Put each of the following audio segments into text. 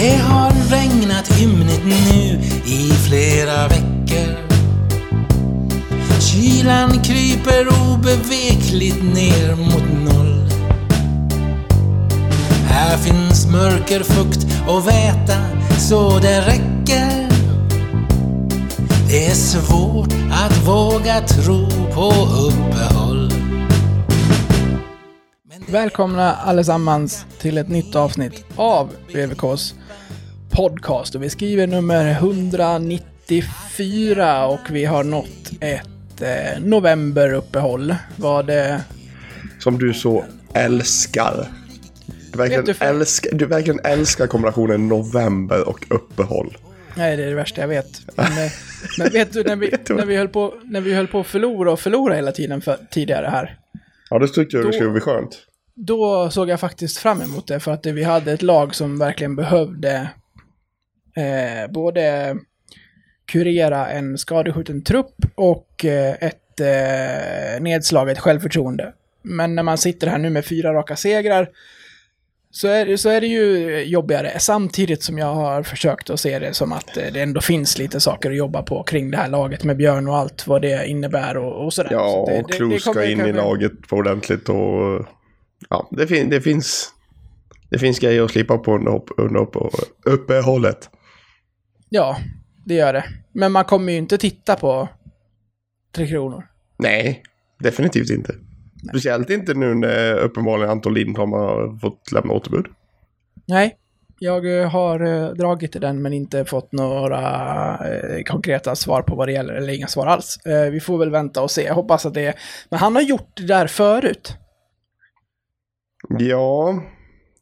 Det har regnat ymnigt nu i flera veckor. Kylan kryper obevekligt ner mot noll. Här finns mörker, fukt och väta så det räcker. Det är svårt att våga tro på uppehåll. Välkomna allesammans till ett nytt avsnitt av VVKs podcast. Och vi skriver nummer 194 och vi har nått ett eh, novemberuppehåll. Vad det... Som du så älskar. Du verkligen, du för- älskar, du verkligen älskar kombinationen november och uppehåll. Nej, det är det värsta jag vet. Men, eh, men vet du, när vi, när, vi höll på, när vi höll på att förlora och förlora hela tiden för, tidigare här. Ja, det tyckte jag det Då- skulle bli skönt. Då såg jag faktiskt fram emot det för att vi hade ett lag som verkligen behövde eh, både kurera en skadeskjuten trupp och eh, ett eh, nedslaget självförtroende. Men när man sitter här nu med fyra raka segrar så är, så är det ju jobbigare. Samtidigt som jag har försökt att se det som att eh, det ändå finns lite saker att jobba på kring det här laget med Björn och allt vad det innebär och, och sådär. Ja, så det, och Klo ska in i laget på ordentligt och... Ja, det, fin, det finns... Det finns grejer att slipa på under, upp, under upp, uppehållet. Ja, det gör det. Men man kommer ju inte titta på Tre Kronor. Nej, definitivt inte. Speciellt inte nu när uppenbarligen Anton Lindholm har fått lämna återbud. Nej, jag eh, har eh, dragit i den men inte fått några eh, konkreta svar på vad det gäller, eller inga svar alls. Vi får väl vänta och se. Jag hoppas att det är... Men han har gjort det där förut. Ja,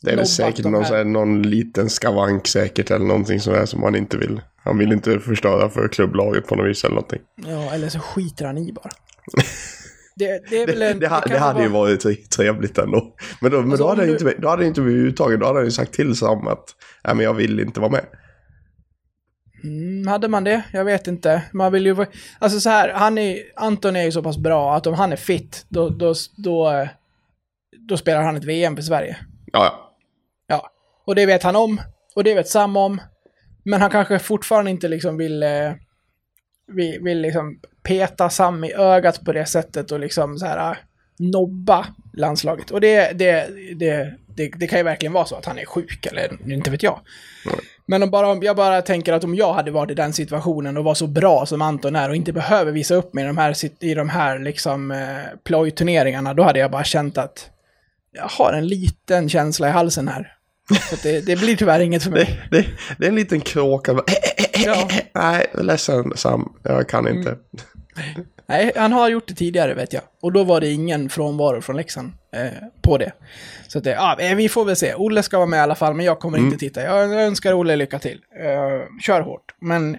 det är väl säkert någon, här. någon liten skavank säkert eller någonting sådär som han inte vill. Han vill inte förstöra för klubblaget på något vis eller någonting. Ja, eller så skiter han i bara. Det, det en... det, det hade ju vara- varit tre- trevligt ändå. Men då, men Alltså, då hade han du- inte, då hade han inte blivit uttagen. Då hade han ju sagt till Sam att Nej, men jag vill inte vara med. Mm, hade man det? Jag vet inte. Man vill ju... Alltså så här, han är, Anton är ju så pass bra att om han är fit, då, då, då, eh, då spelar han ett VM för Sverige. Ja, ja. Ja, och det vet han om. Och det vet Sam om. Men han kanske fortfarande inte liksom vill, eh, vill, vill liksom peta Sam i ögat på det sättet och liksom så här eh, nobba landslaget. Och det, det, det, det, det kan ju verkligen vara så att han är sjuk, eller inte vet jag. Men om bara, jag bara tänker att om jag hade varit i den situationen och var så bra som Anton är och inte behöver visa upp mig i de här, i de här liksom eh, plojturneringarna, då hade jag bara känt att jag har en liten känsla i halsen här. Så det, det blir tyvärr inget för mig. Det, det, det är en liten kråka. Ja. Nej, ledsen Sam. Jag kan inte. Nej, han har gjort det tidigare vet jag. Och då var det ingen frånvaro från Leksand eh, på det. Så att det, ja, eh, vi får väl se. Olle ska vara med i alla fall, men jag kommer inte titta. Jag önskar Olle lycka till. Eh, kör hårt. Men,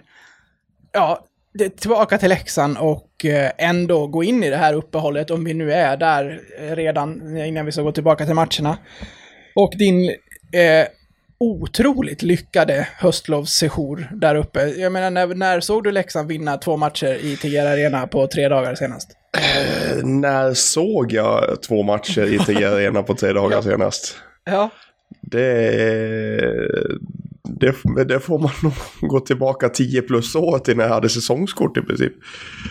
ja, tillbaka till Leksand och eh, ändå gå in i det här uppehållet, om vi nu är där eh, redan innan vi ska gå tillbaka till matcherna. Och din eh, otroligt lyckade höstlovssejour där uppe. Jag menar, när, när såg du Leksand vinna två matcher i TR Arena på tre dagar senast? Eh, När såg jag två matcher i TG Arena på tre dagar senast? Ja. Det, det, det får man nog gå tillbaka 10 plus år till när jag hade säsongskort i princip.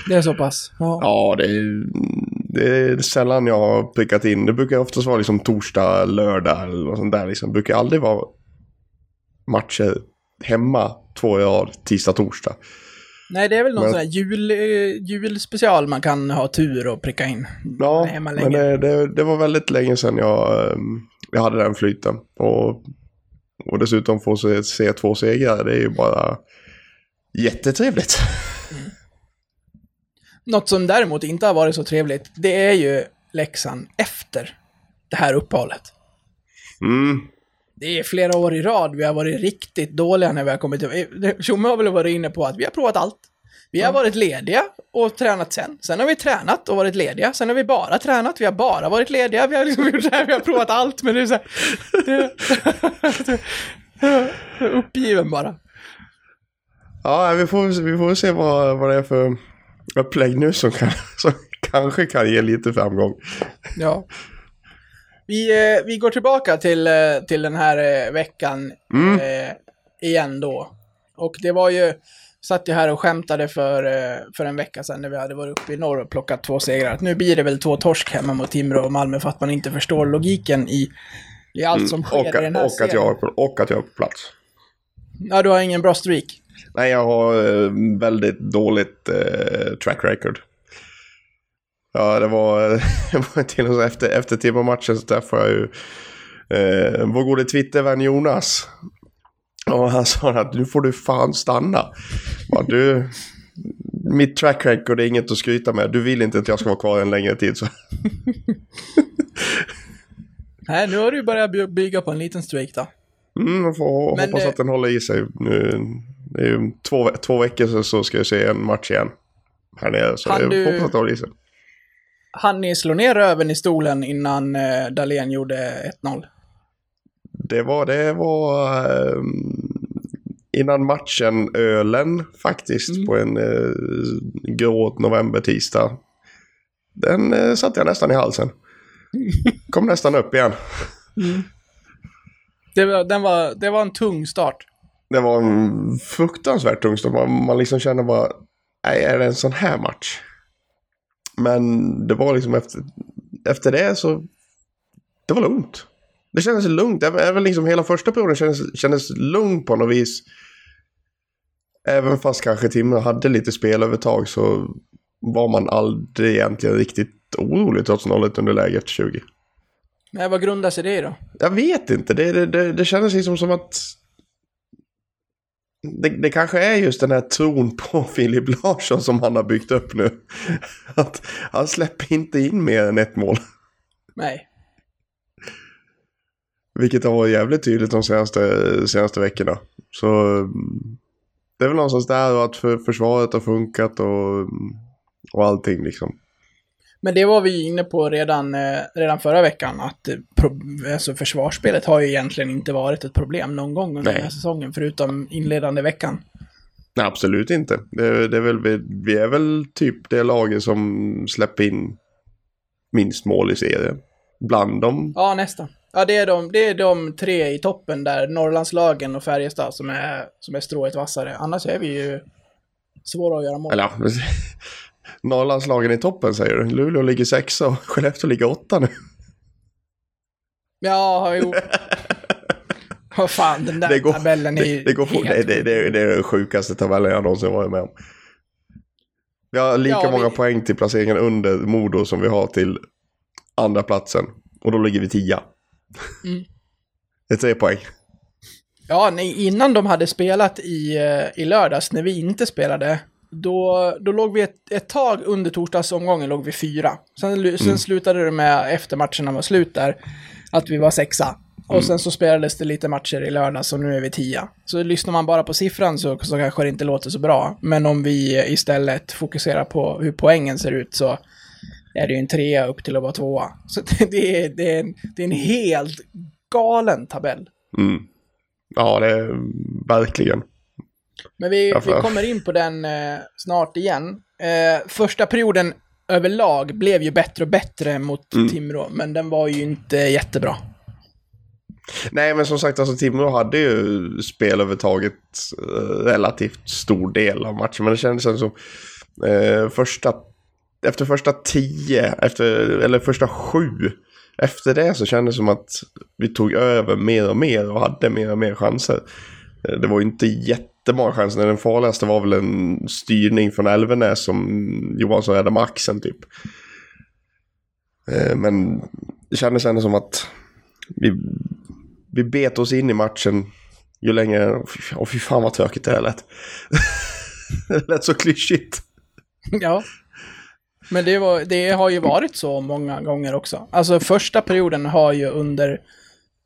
Det är så pass? Ja. Ja, det är, det är sällan jag har prickat in. Det brukar oftast vara liksom torsdag, lördag eller något sånt där. Liksom. Det brukar aldrig vara matcher hemma två i rad, tisdag, torsdag. Nej, det är väl någon Men- sån här jul, eh, julspecial man kan ha tur och pricka in. Ja, men det, det, det var väldigt länge sedan jag, ehm, jag hade den flyten. Och, och dessutom få se, se två segrar, det är ju bara jättetrevligt. Något som däremot inte har varit så trevligt, det är ju Leksand efter det här uppehållet. Mm. Det är flera år i rad vi har varit riktigt dåliga när vi har kommit till... Tjomme har väl varit inne på att vi har provat allt. Vi har varit lediga och tränat sen. Sen har vi tränat och varit lediga. Sen har vi bara tränat. Vi har bara varit lediga. Vi har liksom gjort så här, vi har provat allt. Men det är så här... Det, uppgiven bara. Ja, vi får, vi får se vad, vad det är för upplägg nu som, kan, som kanske kan ge lite framgång. Ja. Vi, eh, vi går tillbaka till, eh, till den här eh, veckan. Mm. Eh, igen då. Och det var ju, satt ju här och skämtade för, eh, för en vecka sedan när vi hade varit uppe i norr och plockat två segrar. Att nu blir det väl två torsk hemma mot Timrå och Malmö för att man inte förstår logiken i, i allt som sker Mm. och, i den här och, att serien. jag, är på- och att jag är på plats. Ja, du har ingen bra streak. Nej, jag har eh, väldigt dåligt eh, track record. Ja, det var, det var till och med efter, efter Timrå-matchen så träffade jag ju eh, vår gode Twittervän Jonas. Och han sa att nu får du fan stanna. Bara, du, mitt track record är inget att skryta med. Du vill inte att jag ska vara kvar en längre tid. Så. Nej, nu har du börjat by- bygga på en liten streak då. Mm, jag får Men, hoppas eh, att den håller i sig. Nu, det är ju två, två veckor så, så ska jag se en match igen. Här nere. Så Han jag du- hoppas att det håller i sig. Han ni slå ner röven i stolen innan eh, Dahlén gjorde 1-0? Det var, det var ehm, innan matchen ölen faktiskt Mm. på en uh, grå november-tisdag. Den uh, satte jag nästan i halsen. Kom nästan upp igen. Det var, den var, det var en tung start. Det var en fruktansvärt tung stund. Man, man liksom kände bara, nej, är det en sån här match? Men det var liksom efter, efter det så, det var lugnt. Det kändes lugnt. Även, även liksom hela första perioden kändes, kändes lugn på något vis. Även fast kanske Timrå hade lite spelövertag så var man aldrig egentligen riktigt orolig trots 0-1 underläge efter 20. Nej, vad grundar sig det då? Jag vet inte. Det, det, det, det kändes liksom som att... Det, det kanske är just den här tron på Filip Larsson som han har byggt upp nu. Att han släpper inte in mer än ett mål. Nej. Vilket har varit jävligt tydligt de senaste, senaste veckorna. Så det är väl någonstans där och att för, försvaret har funkat och, och allting liksom. Men det var vi inne på redan, eh, redan förra veckan, att pro, alltså försvarsspelet har ju egentligen inte varit ett problem någon gång under Nej. den här säsongen, förutom inledande veckan. Nej, absolut inte. Det, det är väl, vi, vi är väl typ det laget som släpper in minst mål i serien. Bland dem. Ja, nästan. Ja, det är, de, det är de tre i toppen där, Norrlandslagen och Färjestad, som är, som är strået vassare. Annars är vi ju svåra att göra mål. Eller Norrlandslagen i toppen säger du. Luleå ligger sexa och Skellefteå ligger åtta nu. Ja, jo. Vad fan, den där Det går, tabellen är ju det, det, går fort. helt... Det, det, det, är den sjukaste tabellen jag någonsin varit med om. Vi har lika Ja, vi- många poäng till placeringen under Modo som vi har till andra platsen. Och då ligger vi tia. Mm. Det är tre poäng. Ja, nej, innan de hade spelat i, eh, i lördags, när vi inte spelade, då, då låg vi ett, ett tag under torsdagsomgången låg vi fyra. Sen, sen slutade det med, efter matcherna var slut där, att vi var sexa. Och sen så spelades det lite matcher i lördags och nu är vi tia. Så lyssnar man bara på siffran så, så kanske det inte låter så bra. Men om vi istället fokuserar på hur poängen ser ut så är det ju en trea upp till att vara tvåa. Så det är, det är, en, det är en helt galen tabell. Mm. Ja, det är verkligen. Men vi, vi kommer in på den eh, snart igen. Eh, första perioden överlag blev ju bättre och bättre mot Mm. Timrå, men den var ju inte jättebra. Nej, men som sagt, alltså Timrå hade ju spelövertaget eh, relativt stor del av matchen. Men det kändes som eh, första, efter första tio, efter, eller första sju, efter det så kändes det som att vi tog över mer och mer och hade mer och mer chanser. Eh, det var ju inte jättemånga chanser. Den farligaste var väl en styrning från Elvenäs som Johansson räddade med axeln typ. Eh, men det kändes ändå som att vi, vi bet oss in i matchen ju längre... Åh fy fan vad tråkigt det här lät. det lät så klyschigt. ja. Men det, var, det har ju varit så många gånger också. Alltså första perioden har ju under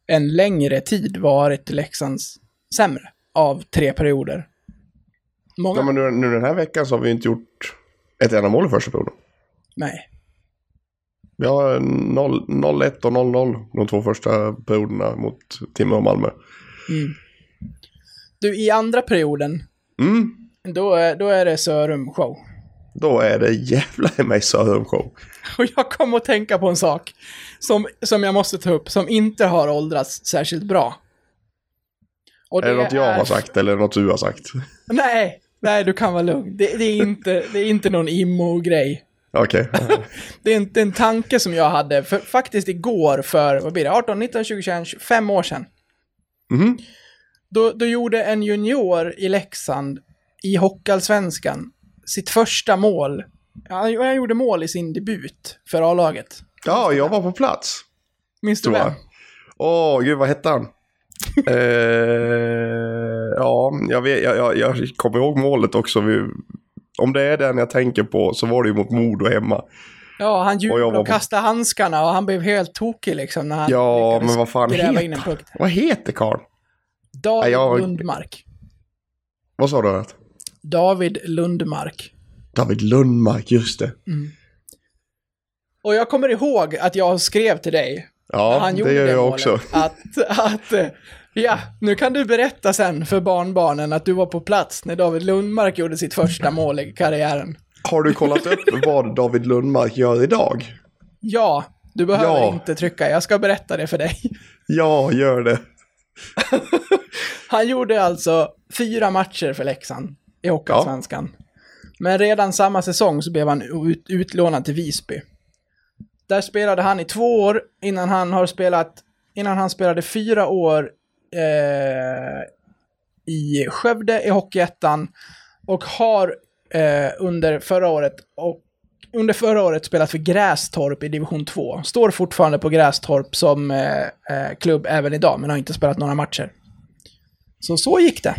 en längre tid varit Leksands sämre av tre perioder. Många... Ja, men nu, nu den här veckan så har vi inte gjort ett enda mål i första perioden. Nej. Vi har 0 0-1 och 0-0 de två första perioderna mot Timrå och Malmö. Mm. Du, i andra perioden, Mm, då är, då är det Sörum show. Då är det jävla i mig show. Och jag kom att tänka på en sak som, som jag måste ta upp, som inte har åldrats särskilt bra. Och Är det något jag har sagt eller något du har sagt? Nej, nej du kan vara lugn. Det, det, är, inte, det är inte någon immo-grej. Okej. Det är inte en tanke som jag hade för, faktiskt igår för, vad blir det, 18, 19, 20, 21, 25 år sedan. Mhm. Då, då gjorde en junior i Leksand i Hockeyallsvenskan sitt första mål. Han, han gjorde mål i sin debut för A-laget. Ja, jag var på plats. Minns du vem? Åh, gud vad hette han? eh, ja, jag, vet, jag, jag, jag kommer ihåg målet också. Vi, om det är den jag tänker på så var det ju mot Modo hemma. Ja, han Och jublade och på- kastade handskarna och han blev helt tokig liksom när han Ja, men vad fan heter han? Vad heter karln? David Ja, jag- Lundmark. Vad sa du? David Lundmark. David Lundmark, just det. Och jag kommer ihåg att jag skrev till dig Ja, han gjorde det gör jag målet, också. Att, att, ja, nu kan du berätta sen för barnbarnen att du var på plats när David Lundmark gjorde sitt första mål i karriären. Har du kollat upp vad David Lundmark gör idag? Ja, du behöver Ja. inte trycka, jag ska berätta det för dig. Ja, gör det. Han gjorde alltså fyra matcher för Leksand i Hockeyallsvenskan. Men redan samma säsong så blev han ut, utlånad till Visby. Där spelade han i två år innan han har spelat, innan han spelade fyra år eh, i Skövde i Hockeyettan och har eh, under förra året och under förra året spelat för Grästorp i division 2. Står fortfarande på Grästorp som eh, eh, klubb även idag, men har inte spelat några matcher. Så så gick det.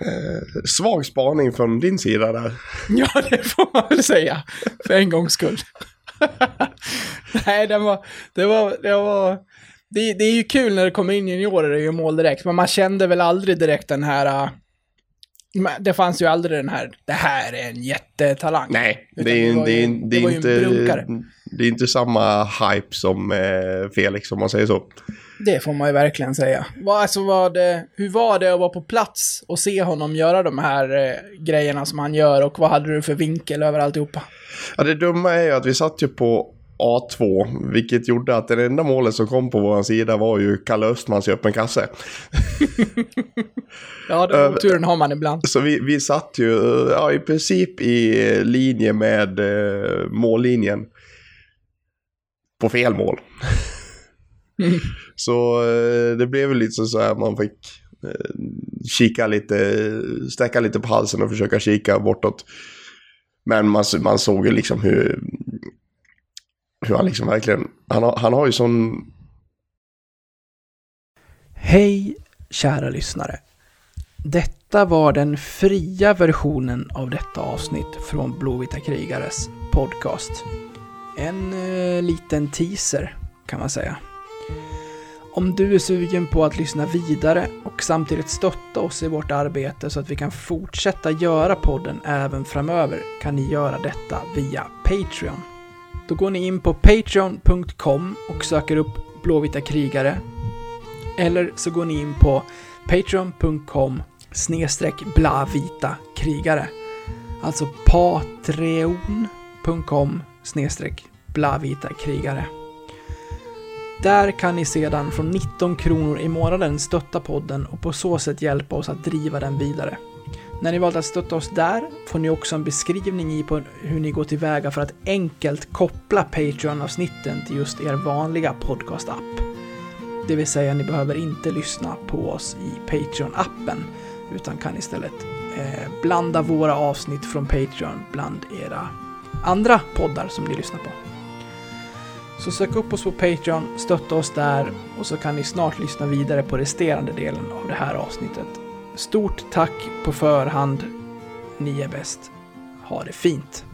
Eh, svag spaning från din sida där. Ja, det får man väl säga. För en gångs skull. Nej, det var... Det, var, det, var det, det är ju kul när det kommer in juniorer och gör mål direkt, men man kände väl aldrig direkt den här men Det fanns ju aldrig den här, det här är en jättetalang. Nej, Utan det är, var det ju- är, det det är ju inte, det är inte samma hype som eh, Felix om man säger så. Det får man ju verkligen säga. Vad, alltså, var det, hur var det att vara på plats och se honom göra de här eh, grejerna som han gör och vad hade du för vinkel över alltihopa? Ja, det dumma är ju att vi satt ju på A2, vilket gjorde att det enda målet som kom på vår sida var ju Kalle Östmans i öppen kasse. Ja, den oturen har man ibland. Så vi, vi satt ju ja, i princip i linje med eh, mållinjen. På fel mål. Mm. Så det blev väl lite så här man fick eh, kika lite, sträcka lite på halsen och försöka kika bortåt. Men man, man såg ju liksom hur, hur han liksom verkligen, han har, han har ju sån Hej, kära lyssnare. Detta var den fria versionen av detta avsnitt från Blåvita krigares podcast. En eh, liten teaser, kan man säga. Om du är sugen på att lyssna vidare och samtidigt stötta oss i vårt arbete så att vi kan fortsätta göra podden även framöver kan ni göra detta via Patreon. Då går ni in på patreon.com och söker upp Blåvita krigare eller så går ni in på patreon.com snedstreck blavita krigare. Alltså patreon.com snedstreck blavita krigare. Där kan ni sedan från 19 kronor i månaden stötta podden och på så sätt hjälpa oss att driva den vidare. När ni valt att stötta oss där får ni också en beskrivning i på hur ni går tillväga för att enkelt koppla Patreon-avsnitten till just er vanliga podcast-app. Det vill säga, ni behöver inte lyssna på oss i Patreon-appen, utan kan istället eh, blanda våra avsnitt från Patreon bland era andra poddar som ni lyssnar på. Så sök upp oss på Patreon, stötta oss där och så kan ni snart lyssna vidare på resterande delen av det här avsnittet. Stort tack på förhand. Ni är bäst. Ha det fint.